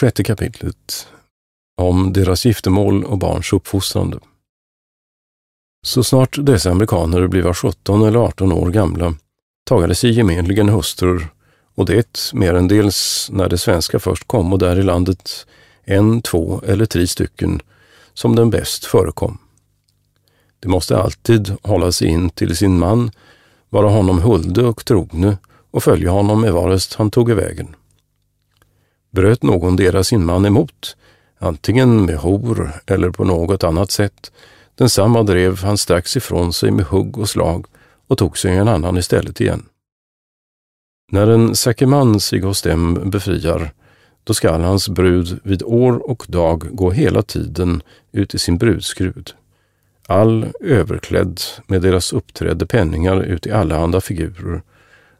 Sjätte kapitlet om deras giftermål och barns uppfostrande. Så snart dessa amerikaner bliva 17 eller 18 år gamla tagade sig gemenligen hustrur och det merendels när de svenska först kom och där i landet en, två eller tre stycken som den bäst förekom. De måste alltid hålla sig in till sin man, vara honom hulde och trogne och följa honom med varest han tog vägen. Bröt någon deras sin man emot, antingen med hor eller på något annat sätt, densamma drev han strax ifrån sig med hugg och slag och tog sig en annan istället igen. När en säkerman sig hos dem befriar, då skall hans brud vid år och dag gå hela tiden ut i sin brudskrud, all överklädd med deras uppträdde penningar ut i allehanda figurer,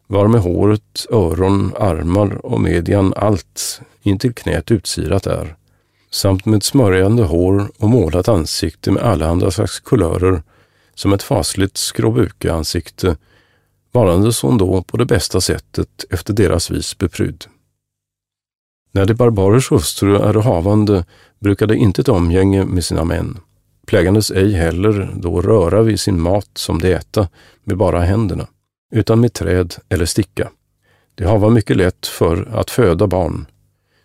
var med håret, öron, armar och median allt intill knät utsirat är, samt med smörjande hår och målat ansikte med allehanda slags kulörer, som ett fasligt skråbukeansikte, varandes hon då på det bästa sättet efter deras vis beprydd. När de barbarers hustru är havande brukade inte ett omgänge med sina män, plägandes ej heller då röra vid sin mat som de äta med bara händerna, utan med träd eller sticka. De hava mycket lätt för att föda barn,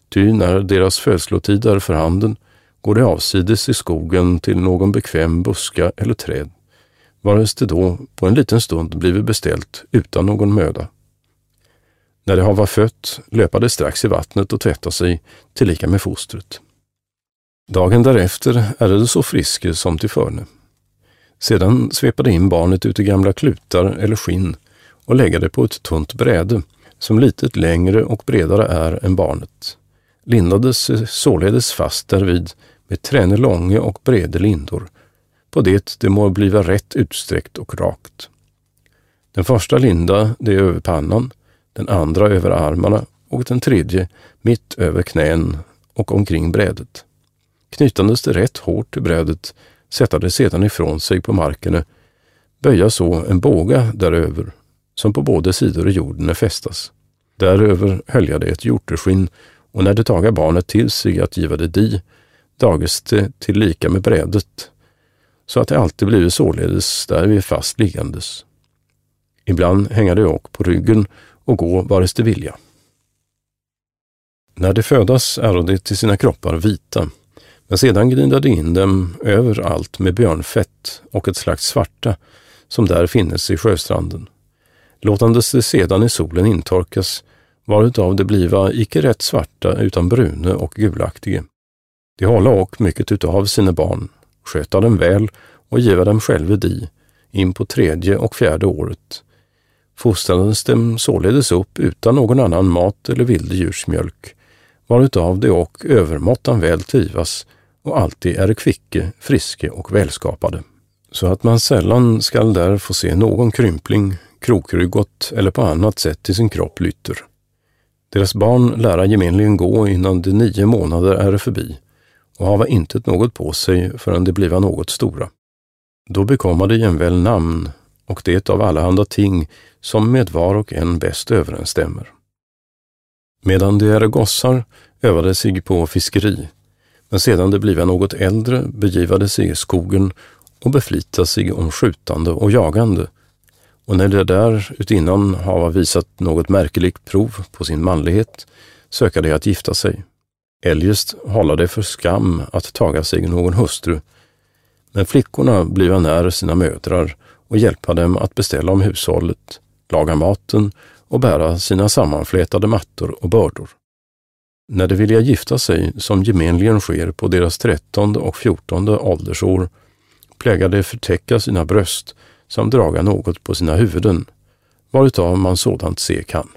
ty när deras födslotid är för handen går de avsides i skogen till någon bekväm buska eller träd, varest det då på en liten stund blivit beställt utan någon möda. När det hava fött löpa de strax i vattnet och tvätta sig tillika med fostret. Dagen därefter är det så friske som till förne. Sedan svepade in barnet ut i gamla klutar eller skinn och lägga det på ett tunt bräde som litet längre och bredare är än barnet. Lindades således fast därvid med träne långe och brede lindor, på det det må bliva rätt utsträckt och rakt. Den första linda det är över pannan, den andra över armarna och den tredje mitt över knän och omkring brädet. Knytandes det rätt hårt till brädet, sätta det sedan ifrån sig på marken, böja så en båga däröver, som på båda sidor i jorden är fästas. Däröver hölja det ett hjorteskinn och när det taga barnet till sig att giva det di, dages det till lika med brädet, så att det alltid blivit således därvid fast liggandes. Ibland hänga det åk på ryggen och gå vares det vilja. När de födas är de till sina kroppar vita, men sedan gnida de in dem överallt med björnfett och ett slags svarta som där finnes i sjöstranden. Låtandes det sedan i solen intorkas, varutav det bliva icke rätt svarta utan brune och gulaktige. De hålla och mycket utav sina barn, sköta dem väl och giva dem själva di, in på tredje och fjärde året. Fostrades dem således upp utan någon annan mat eller vilddjursmjölk, varutav de och övermåttan väl trivas och alltid är kvicke, friske och välskapade. Så att man sällan skall där få se någon krympling, krokryggot eller på annat sätt till sin kropp lytter. Deras barn lära gemenligen gå innan de nio månader är förbi och hava intet något på sig förrän de bliva något stora. Då bekomma de jämväl namn och det av allehanda ting som med var och en bäst överensstämmer. Medan de är gossar övade sig på fiskeri, men sedan de bliva något äldre begivade sig i skogen och beflita sig om skjutande och jagande och när de där utinnan hava visat något märkeligt prov på sin manlighet söka de att gifta sig. Eljest hålla det för skam att taga sig någon hustru. Men flickorna bliva när sina mödrar och hjälpa dem att beställa om hushållet, laga maten och bära sina sammanflätade mattor och bördor. När de vilja gifta sig, som gemenligen sker på deras trettonde och fjortonde åldersår, plägar de förtäcka sina bröst som draga något på sina huvuden, varutav man sådant se kan.